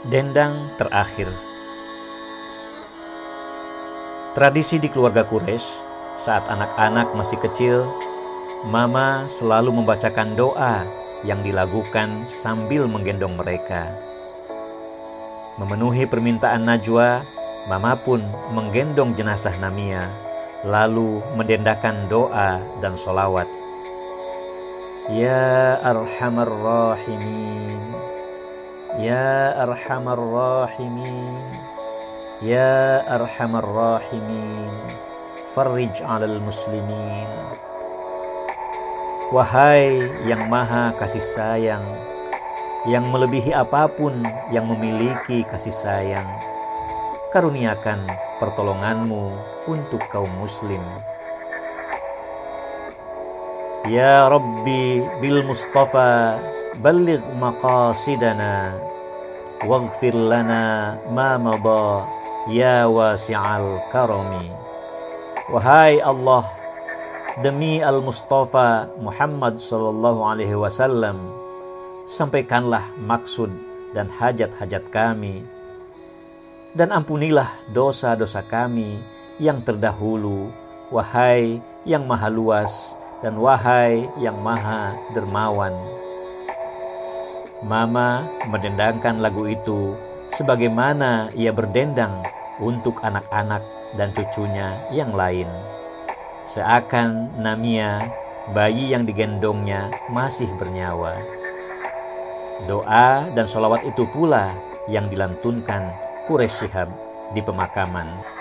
Dendang terakhir Tradisi di keluarga Quraisy saat anak-anak masih kecil, Mama selalu membacakan doa yang dilakukan sambil menggendong mereka. Memenuhi permintaan Najwa, Mama pun menggendong jenazah Namia, lalu mendendakan doa dan solawat. Ya Arhamar Rahimin Ya Arhamar Rahimin. Ya Arhamar Rahimin. Farij alal muslimin. Wahai yang maha kasih sayang Yang melebihi apa pun yang memiliki kasih sayang Karuniakan pertolonganmu untuk kaum muslim Rabbi bil Mustafa balligh maqasidana waghfir lana ma madha ya wasi'al karami. Wahai Allah demi Al Mustafa Muhammad sallallahu alaihi wasallam sampaikanlah maksud dan hajat-hajat kami. Dan ampunilah dosa-dosa kami yang terdahulu wahai yang maha luas dan wahai yang maha dermawan. Mama mendendangkan lagu itu sebagaimana ia berdendang untuk anak-anak dan cucunya yang lain. Seakan Namia, bayi yang digendongnya, masih bernyawa. Doa dan solawat itu pula yang dilantunkan Quraisy Shihab di pemakaman.